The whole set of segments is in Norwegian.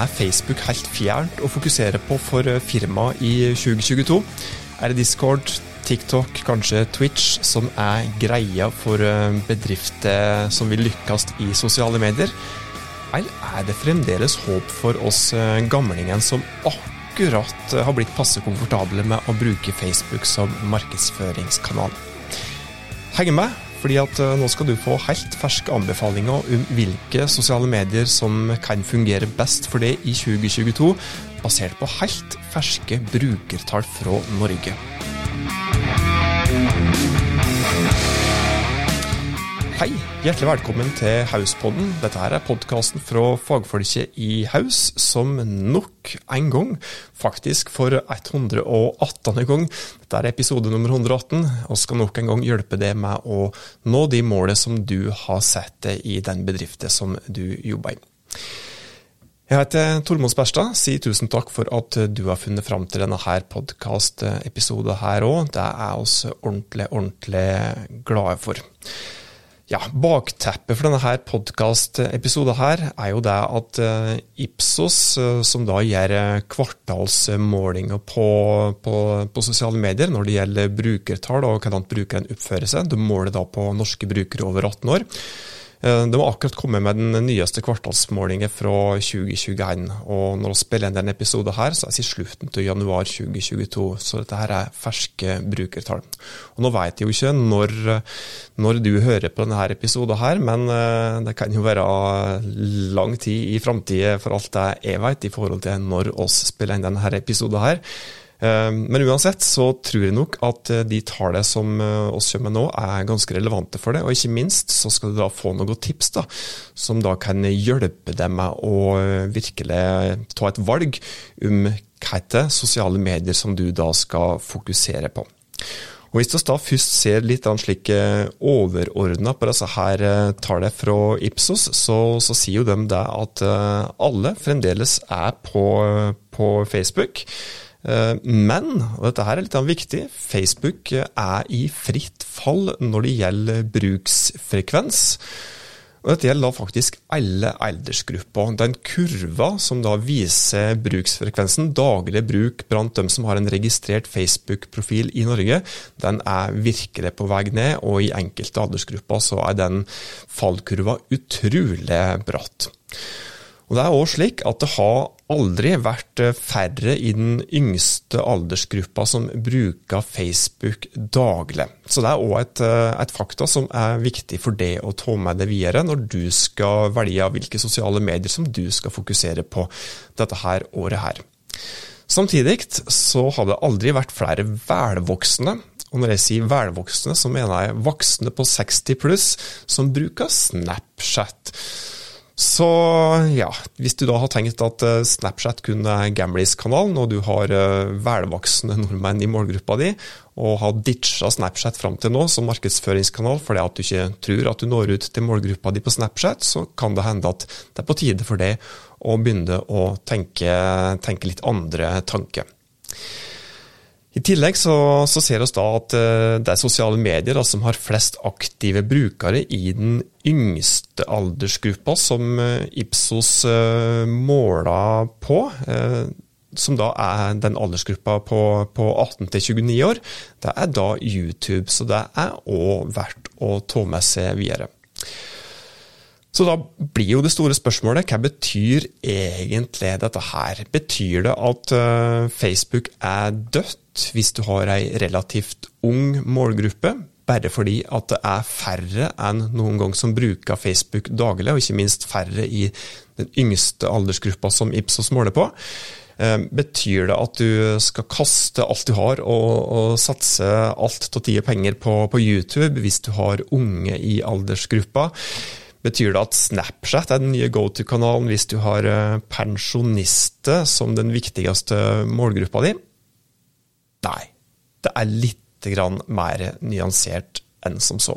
er Facebook helt fjernt å fokusere på for firmaet i 2022? Er det Discord, TikTok, kanskje Twitch som er greia for bedrifter som vil lykkes i sosiale medier? Eller er det fremdeles håp for oss gamlingene som akkurat har blitt passe komfortable med å bruke Facebook som markedsføringskanal? Heng med, fordi at eh, nå skal du få helt ferske anbefalinger om hvilke sosiale medier som kan fungere best for deg i 2022, basert på helt ferske brukertall fra Norge. Hei, hjertelig velkommen til Hauspodden. Dette her er podkasten fra fagfolket i Haus, som nok en gang, faktisk for 118. gang, dette er episode nummer 118, og skal nok en gang hjelpe deg med å nå de målene som du har deg i den bedriften som du jobber i. Jeg heter Tormod Sperstad. Si tusen takk for at du har funnet fram til denne podkast-episoden her òg. Det er vi ordentlig, ordentlig glade for. Ja, Bakteppet for denne her podkastepisoden er jo det at uh, Ipsos, uh, som da gjør uh, kvartalsmålinger på, på, på, sosiale medier når det gjelder brukertall og hvordan brukeren oppfører seg, de måler da på norske brukere over 18 år. Eh, de har akkurat kommet med den nyeste kvartalsmålingen fra 2021. og Når vi spiller inn denne episoden, her, så er det i slutten til januar 2022. Så dette her er ferske brukertall. Og Nå vet jeg jo ikke når, når du hører på denne episoden, her, men eh, det kan jo være lang tid i framtida for alt det jeg vet, i forhold til når oss spiller inn denne episoden. her. Ehm, men uansett så tror jeg nok at eh, de tallene som eh, oss kommer med nå, er ganske relevante for det. Og ikke minst så skal du da få noen tips da, som da kan hjelpe deg med å eh, virkelig ta et valg om hva sosiale medier som du da skal fokusere på. Og Hvis vi da først ser litt slik overordna på disse her tallene fra Ipsos, så, så, sier jo de det at alle fremdeles er på, på Facebook. Eh, men, og dette her er litt viktig, Facebook er i fritt fall når det gjelder bruksfrekvens. Og Dette gjelder da faktisk alle aldersgrupper. Den kurva som da viser bruksfrekvensen, daglig bruk blant dem som har en registrert Facebook-profil i Norge, den er virkelig på vei ned, og i enkelte aldersgrupper så er den fallkurva utrolig bratt. Og Det er òg slik at det har aldri vært eh, færre i den yngste aldersgruppa som bruker Facebook daglig. Så det er òg et, eh, et, fakta som er viktig for det å ta med det videre når du skal velge hvilke sosiale medier som du skal fokusere på dette her året her. Samtidig så har det aldri vært flere velvoksne og når jeg sier velvoksne, så mener jeg voksne på 60 pluss som bruker Snapchat. Så ja, hvis du da har tenkt at eh, Snapchat kun er Gamlis-kanalen, og du har eh, velvoksne nordmenn i målgruppa di, og har ditcha Snapchat fram til nå som markedsføringskanal fordi at du ikke tror at du når ut til målgruppa di på Snapchat, så kan det hende at det er på tide for deg å begynne å tenke, tenke litt andre tanker. I tillegg så, så ser vi da at uh, det er sosiale medier da, som har flest aktive brukere i den yngste aldersgruppa som uh, Ipsos uh, måler på. som da er den aldersgruppa på, på 18 til 29 år. Det er da YouTube, så det er òg verdt å ta med seg videre. Så da blir jo det store spørsmålet hva betyr egentlig dette her? Betyr det at uh, Facebook er dødt hvis du har ei relativt ung målgruppe? Bare fordi at det er færre enn noen gang som bruker Facebook daglig, og ikke minst færre i den yngste aldersgruppa som Ipsos måler på. Uh, betyr det at du skal kaste alt du har og, og satse alt av tid og penger på, på YouTube hvis du har unge i aldersgruppa? Betyr det at Snapchat er den nye go to-kanalen hvis du har eh, pensjonister som den viktigste målgruppa di? Nei, det er litt mer nyansert enn som så.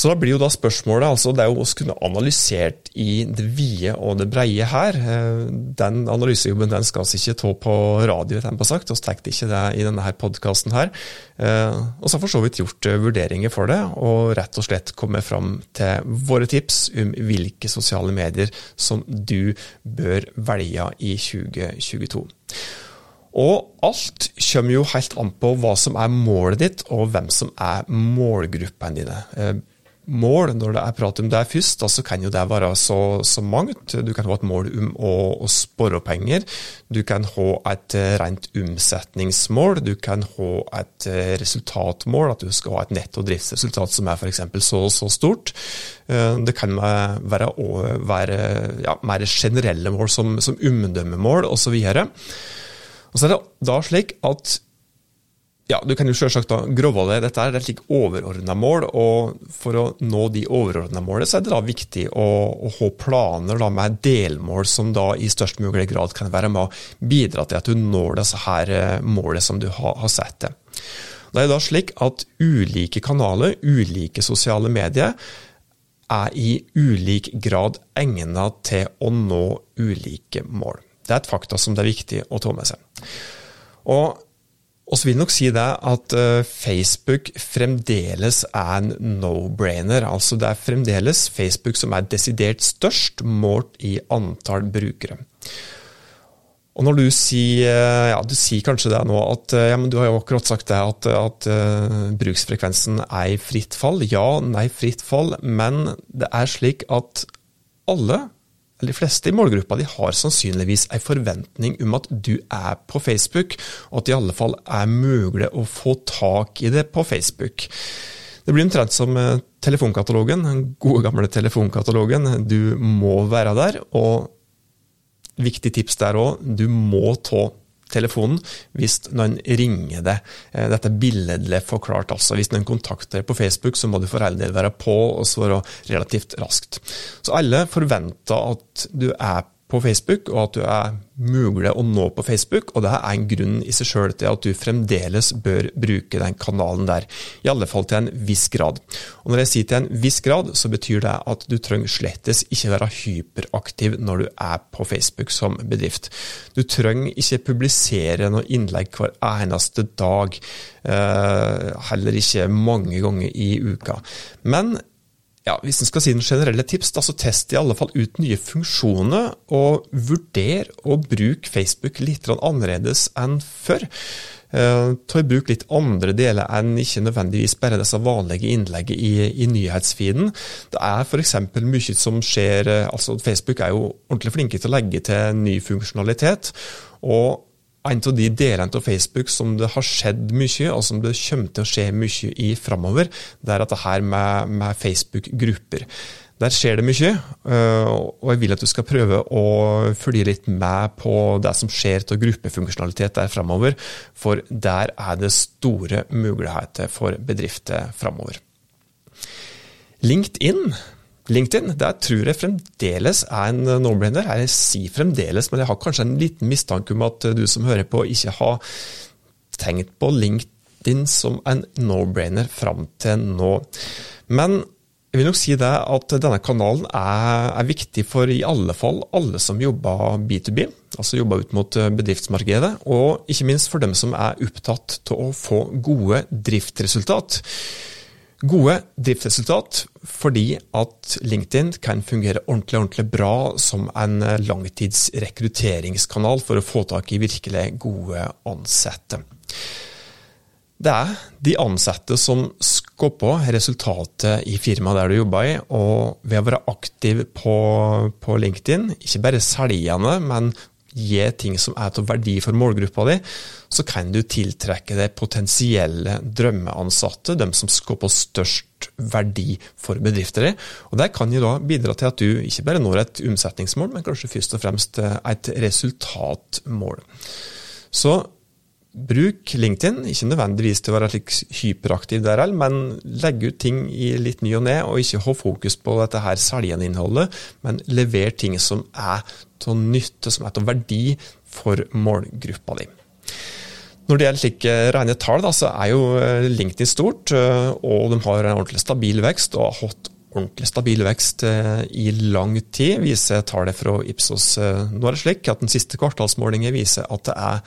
Så da blir jo da spørsmålet altså Det er jo å kunne analysert i det vide og det breie her. Eh, den analysejobben den skal vi ikke ta på radio, på sagt. Vi tar ikke det i denne podkasten her. Eh, og så har for så vidt gjort eh, vurderinger for det, og rett og slett kommet fram til våre tips om hvilke sosiale medier som du bør velge i 2022. Og alt kommer jo helt an på hva som er målet ditt, og hvem som er målgruppene dine mål når det er prat om det først, så kan jo det være så, så mangt. Du kan ha et mål om å, å spare penger. Du kan ha et eh, rent omsetningsmål. Du kan ha et eh, resultatmål, at du skal ha et netto driftsresultat som er f.eks. så og så stort. Eh, det kan være, være ja, mer generelle mål som, som omdømmemål osv. Og så er det da slik at ja, Du kan jo selvsagt grove det. Dette er et slik overordna mål, og for å nå de overordna målene, så er det da viktig å, å ha planer da, med delmål som da i størst mulig grad kan være med å bidra til at du når disse her eh, målene som du har, har sett det. Det er da slik at ulike kanaler, ulike sosiale medier, er i ulik grad egnet til å nå ulike mål. Det er et fakta som det er viktig å ta med seg. Og og så vil jeg nok si det at uh, Facebook fremdeles er en no-brainer. Altså det er fremdeles Facebook som er desidert størst målt i antall brukere. Og når du sier, eh, ja, du sier kanskje det nå at eh, ja, men du har jo akkurat sagt det at, at uh, bruksfrekvensen er i fritt fall. Ja, er fritt fall, men det er slik at alle de fleste i målgruppa de har sannsynligvis en forventning om at du er på Facebook, og at det i alle fall er mulig å få tak i det på Facebook. Det blir omtrent som eh, telefonkatalogen, den gode gamle telefonkatalogen. Du må være der, og viktig tips der òg, du må ta telefonen hvis noen ringer deg. Eh, dette er billedlig forklart. altså. Hvis noen kontakter deg på Facebook, så må du for all del være på og svare relativt raskt. Så alle forventer at du er på Facebook, og at du er mulig å nå på Facebook. Og det er en grunn i seg sjøl til at du fremdeles bør bruke den kanalen der. I alle fall til en viss grad. Og når jeg sier til en viss grad, så betyr det at du trenger slettes ikke være hyperaktiv når du er på Facebook som bedrift. Du trenger ikke publisere noe innlegg hver eneste dag. Eh, heller ikke mange ganger i uka. Men ja, Hvis en skal si den generelle tips, da, så test i alle fall ut nye funksjoner, og vurder å bruke Facebook litt annerledes enn før. Uh, ta i bruk litt andre deler enn ikke nødvendigvis bare disse vanlige innleggene i, i nyhetsfeeden. Det er f.eks. mye som skjer eh, altså Facebook er jo ordentlig flinke til å legge til ny funksjonalitet. og en av de delene av Facebook som det har skjedd mye, og som det kommer til å skje mye i framover, det er dette her med, med Facebook-grupper. Der skjer det mye, øh, og jeg vil at du skal prøve å følge litt med på det som skjer av gruppefunksjonalitet der framover, for der er det store muligheter for bedrifter framover. LinkedIn LinkedIn der tror jeg fremdeles er en no-brainer. Jeg sier fremdeles, men jeg har kanskje en liten mistanke om at du som hører på, ikke har tenkt på LinkedIn som en no-brainer fram til nå. Men jeg vil nok si det at denne kanalen er, er, viktig for i alle fall alle som jobber B2B, altså jobber ut mot bedriftsmarkedet, og ikke minst for dem som er opptatt av å få gode driftsresultat. Gode driftsresultat fordi at LinkedIn kan fungere ordentlig, ordentlig bra som en langtidsrekrutteringskanal for å få tak i virkelig gode ansatte. Det er de ansatte som skaper resultatet i firmaet der du jobber i, og ved å være aktiv på, på LinkedIn, ikke bare selgende, men gi ting som er til verdi for målgruppa di, så kan du tiltrekke deg potensielle drømmeansatte, dem som skaper størst verdi for bedrifter. Og Det kan jo da bidra til at du ikke bare når et omsetningsmål, men kanskje først og fremst et resultatmål. Så Bruk LinkedIn, ikke nødvendigvis til å være slik hyperaktiv der heller, men legge ut ting i litt ny og ne, og ikke ha fokus på dette her selgende innholdet, men lever ting som er til nytte, som er til verdi for målgruppa di. Når det gjelder slike rene tall, så er jo LinkedIn stort, og de har en ordentlig stabil vekst. og har hatt ordentlig stabil vekst i lang tid, viser tallet fra Ipsos. Nå er det slik at Den siste kvartalsmålingen viser at det er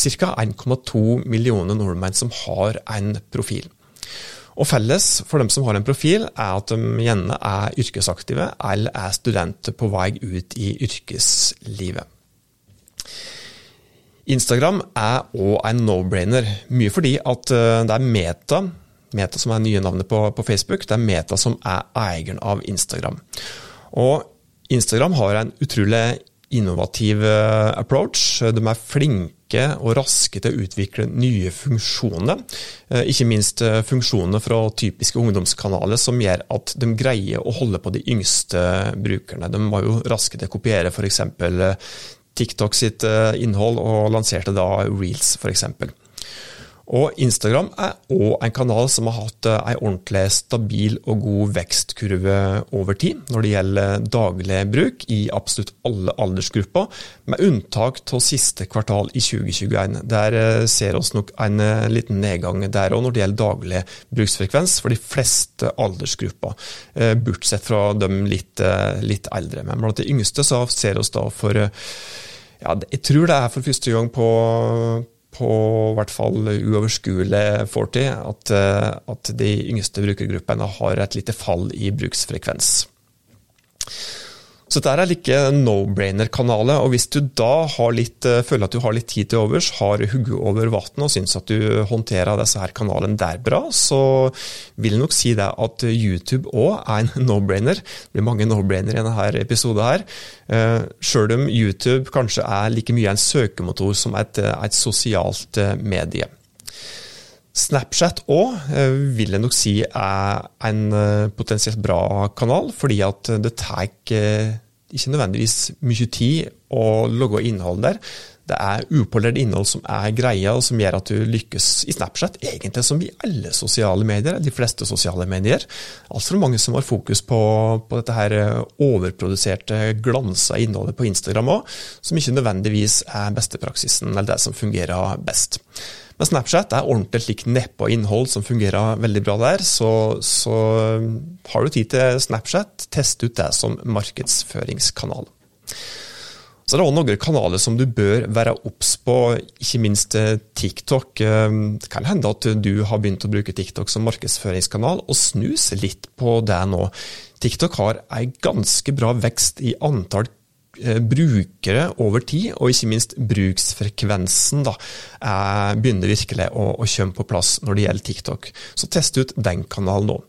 ca. 1,2 millioner nordmenn som har en profil. Og Felles for dem som har en profil, er at de gjerne er yrkesaktive eller er studenter på vei ut i yrkeslivet. Instagram er òg en no-brainer, mye fordi at eh, det er Meta, Meta som er nye navnet på, på Facebook, det er Meta som er eieren av Instagram. Og Instagram har en utrolig innovativ eh, approach. De er flinke og raske til å utvikle nye funksjoner. Eh, ikke minst eh, funksjoner fra typiske ungdomskanaler som gjør at de greier å holde på de yngste brukerne. De var jo raske til å kopiere f.eks. TikTok sitt innhold, og lanserte da Reels f.eks. Og Instagram er òg en kanal som har hatt ei en ordentlig stabil og god vekstkurve over tid når det gjelder daglig bruk i absolutt alle aldersgrupper, med unntak av siste kvartal i 2021. Der eh, ser vi nok en eh, liten nedgang der òg når det gjelder daglig bruksfrekvens for de fleste aldersgrupper, bortsett fra de litt, litt eldre. Men blant de yngste så ser vi da for ja, jeg tror det er for første gang på på hvert fall uoverskuelig fortid at, eh, at de yngste brukergruppene har et lite fall i bruksfrekvens. Så dette er like no-brainer-kanalet. og Hvis du da litt, eh, føler at du har litt tid til overs, har hugget over vannet og syns at du håndterer disse her kanalene der bra, så vil jeg nok si det at YouTube òg er en no-brainer. Det blir mange no-brainer i denne episoden her. Eh, Sjøl om YouTube kanskje er like mye en søkemotor som et, et sosialt eh, medie. Snapchat òg vil jeg nok si er en potensielt bra kanal, fordi at det tar ikke nødvendigvis mye tid å logge innhold der. Det er upolert innhold som er greia, og som gjør at du lykkes i Snapchat, egentlig som i alle sosiale medier, de fleste sosiale medier. Altfor mange som har fokus på, på dette her overproduserte, glansa innholdet på Instagram òg, som ikke nødvendigvis er bestepraksisen, eller det som fungerer best. Men Snapchat er ordentlig slik nedpå innhold som fungerer veldig bra der. Så, så har du tid til Snapchat, test ut det som markedsføringskanal. Så det er også noen kanaler som du bør være obs på, ikke minst eh, TikTok. Eh, det kan hende at du har begynt å bruke TikTok som markedsføringskanal, og snus litt på det nå. TikTok har en ganske bra vekst i antall Eh, brukere over tid, og ikke minst bruksfrekvensen, da, begynner virkelig å, å komme på plass når det gjelder TikTok. Så test ut den kanalen nå.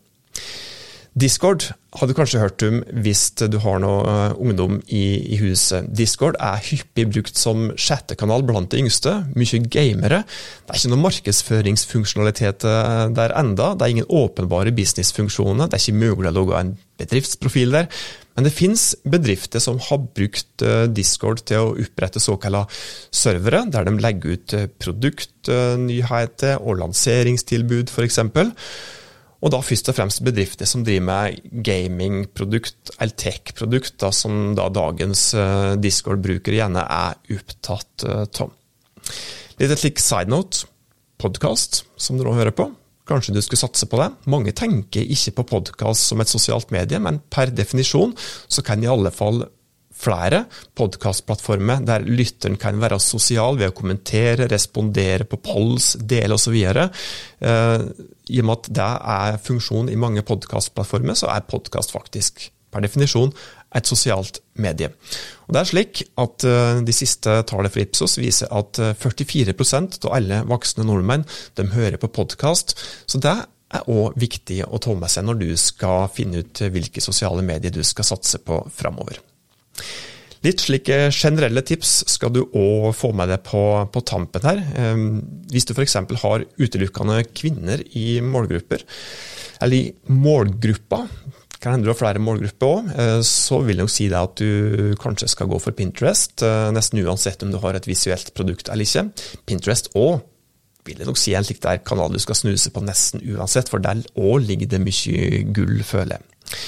Discord har du kanskje hørt om hvis du har noe eh, ungdom i, i, huset. Discord er hyppig brukt som chattekanal blant de yngste. Mye gamere. Det er ikke noe markedsføringsfunksjonalitet eh, der enda. Det er ingen åpenbare businessfunksjoner. Det er ikke mulig å logge en bedriftsprofil der. Men det finnes bedrifter som har brukt eh, Discord til å opprette såkalte servere, der de legger ut produktnyheter og lanseringstilbud, f.eks. Og da først og fremst bedrifter som driver med gamingprodukt, eller tech-produkt, som da dagens uh, Discord-brukere gjerne er opptatt av. Litt et slik side note, podkast, som du nå hører på. Kanskje du skulle satse på det. Mange tenker ikke på podkast som et sosialt medie, men per definisjon så kan i alle fall flere podkastplattformer der lytteren kan være sosial ved å kommentere, respondere på polls, dele osv. Eh, I og med at det er funksjon i mange podkastplattformer, så er podkast faktisk per definisjon et sosialt medie. Og det er slik at uh, De siste tallene fra Ipsos viser at uh, 44% av alle voksne nordmenn de hører på podkast. Så det er òg viktig å ta med seg når du skal finne ut hvilke sosiale medier du skal satse på framover. Litt slike generelle tips skal du òg få med deg på, på tampen her. Ehm, hvis du f.eks. har utelukkende kvinner i målgrupper, eller i målgruppa, kan hende du har flere målgrupper òg, eh, så vil jeg nok si deg at du kanskje skal gå for Pinterest, eh, nesten uansett om du har et visuelt produkt eller ikke. Pinterest òg vil jeg nok si en slik der kanal du skal snuse på nesten uansett, for der òg ligger det mye gull, føler jeg.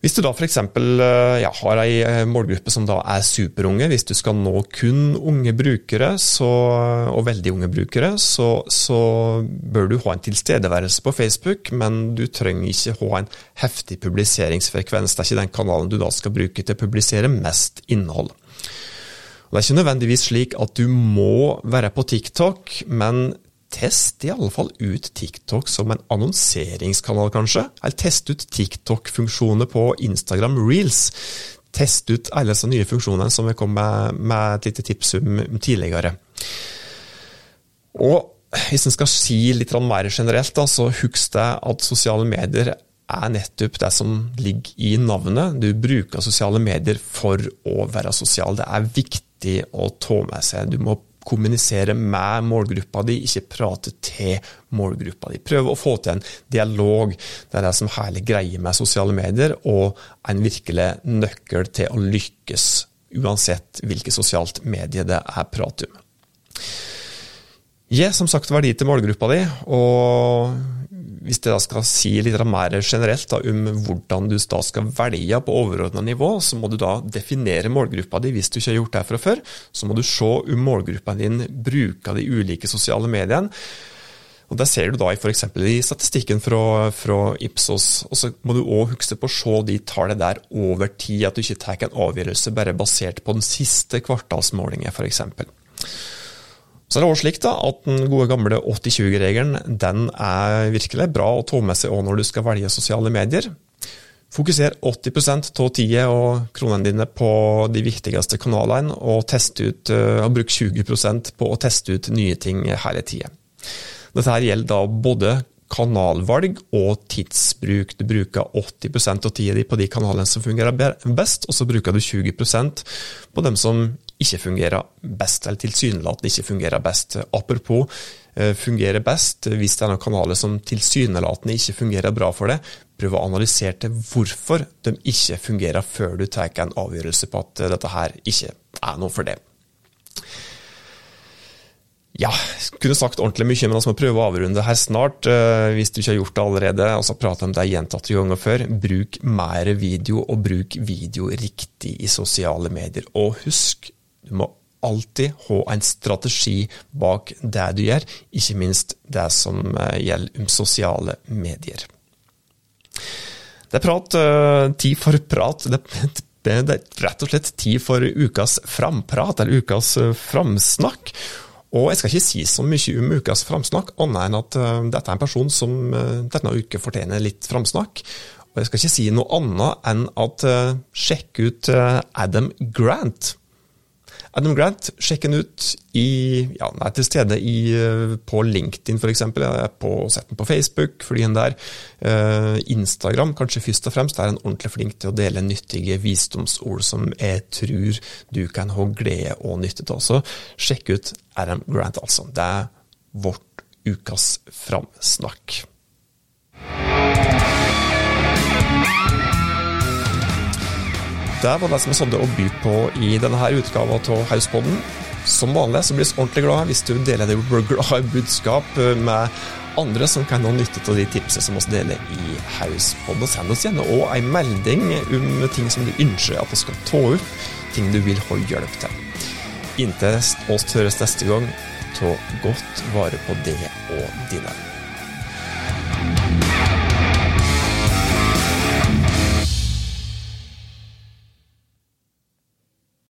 Hvis du da f.eks. Eh, ja, har ei eh, målgruppe som da er superunge, hvis du skal nå kun unge brukere så, og veldig unge brukere, så, så, bør du ha en tilstedeværelse på Facebook, men du trenger ikke ha en heftig publiseringsfrekvens. Det er ikke den kanalen du da skal bruke til å publisere mest innhold. Og det er ikke nødvendigvis slik at du må være på TikTok, men Test i alle fall ut TikTok som en annonseringskanal, kanskje. Eller test ut TikTok-funksjoner på Instagram Reels. Test ut alle disse nye funksjonene som vi kom med, med et lite tips om tidligere. Og hvis en skal si litt mer generelt, da, så husk deg at sosiale medier er nettopp det som ligger i navnet. Du bruker sosiale medier for å være sosial. Det er viktig å ta med seg. Du må kommunisere med målgruppa di, ikke prate til målgruppa di. Prøv å få til en dialog. Det er det som hele greia med sosiale medier, og en virkelig nøkkel til å lykkes, uansett hvilket sosialt medie det er prat om. Gi som sagt verdi til målgruppa di, og hvis jeg da skal si litt mer generelt da, om hvordan du da skal velge på overordna nivå, så må du da definere målgruppa di hvis du ikke har gjort det fra før. Så må du se om målgruppa din bruker de ulike sosiale mediene. Og Det ser du da f.eks. i statistikken fra, fra, Ipsos. og Så må du òg huske på å se de tallene der over tid, at du ikke tar en avgjørelse bare basert på den siste kvartalsmålingen f.eks. Så er det også slik da, at Den gode gamle 80-20-regelen den er virkelig bra å ta med seg når du skal velge sosiale medier. Fokuser 80% av tida og kronene dine på de viktigste kanalene, og, ut, eh, og bruk 20% på å teste ut nye ting hele tida. Dette gjelder da både kanalvalg og tidsbruk. Du bruker 80% av tida di på de kanalene som fungerer best, og så bruker du 20% på dem som ikke fungerer best, eller tilsynelatende ikke fungerer best. Apropos eh, fungerer best, hvis det er noen kanaler som tilsynelatende ikke fungerer bra for deg, prøv å analysere til hvorfor de ikke fungerer, før du tar en avgjørelse på at dette her ikke er noe for deg. Ja, kunne sagt ordentlig mye, men vi må prøve å avrunde her snart. Eh, hvis du ikke har gjort det allerede, og så prate om det gjentatte ganger før. Bruk mer video, og bruk video riktig i sosiale medier. Og husk, du må alltid ha en strategi bak det du gjør, ikke minst det som eh, gjelder sosiale medier. Det er prat, eh, tid for prat. Det er rett og slett tid for ukas framprat, eller ukas eh, framsnakk. Og jeg skal ikke si så mye om ukas framsnakk, annet enn at dette er en person som denne uka fortjener litt framsnakk. Og jeg skal ikke si noe annet enn at sjekk ut Adam Grant. Adam Grant, sjekk den ut i Ja, han er til stede i, eh, på LinkedIn f.eks. Jeg har sett den på Facebook, fordi den der. Eh, Instagram, kanskje først og fremst, er en ordentlig flink til å dele nyttige visdomsord som jeg tror du kan ha glede og nytte av. Så sjekk ut Adam Grant, altså. Det er vårt ukas framsnakk. Det var det som jeg hadde å by på i denne utgava av Hauspodden. Som vanlig så blir vi ordentlig glad hvis du deler det glade budskap med andre som kan ha nytte av de tipsene som vi deler i Hauspodden. Send oss gjerne òg en melding om ting som du ønsker at vi skal ta opp, ting du vil ha hjelp til. Inntil oss høres neste gang, ta godt vare på det og dine.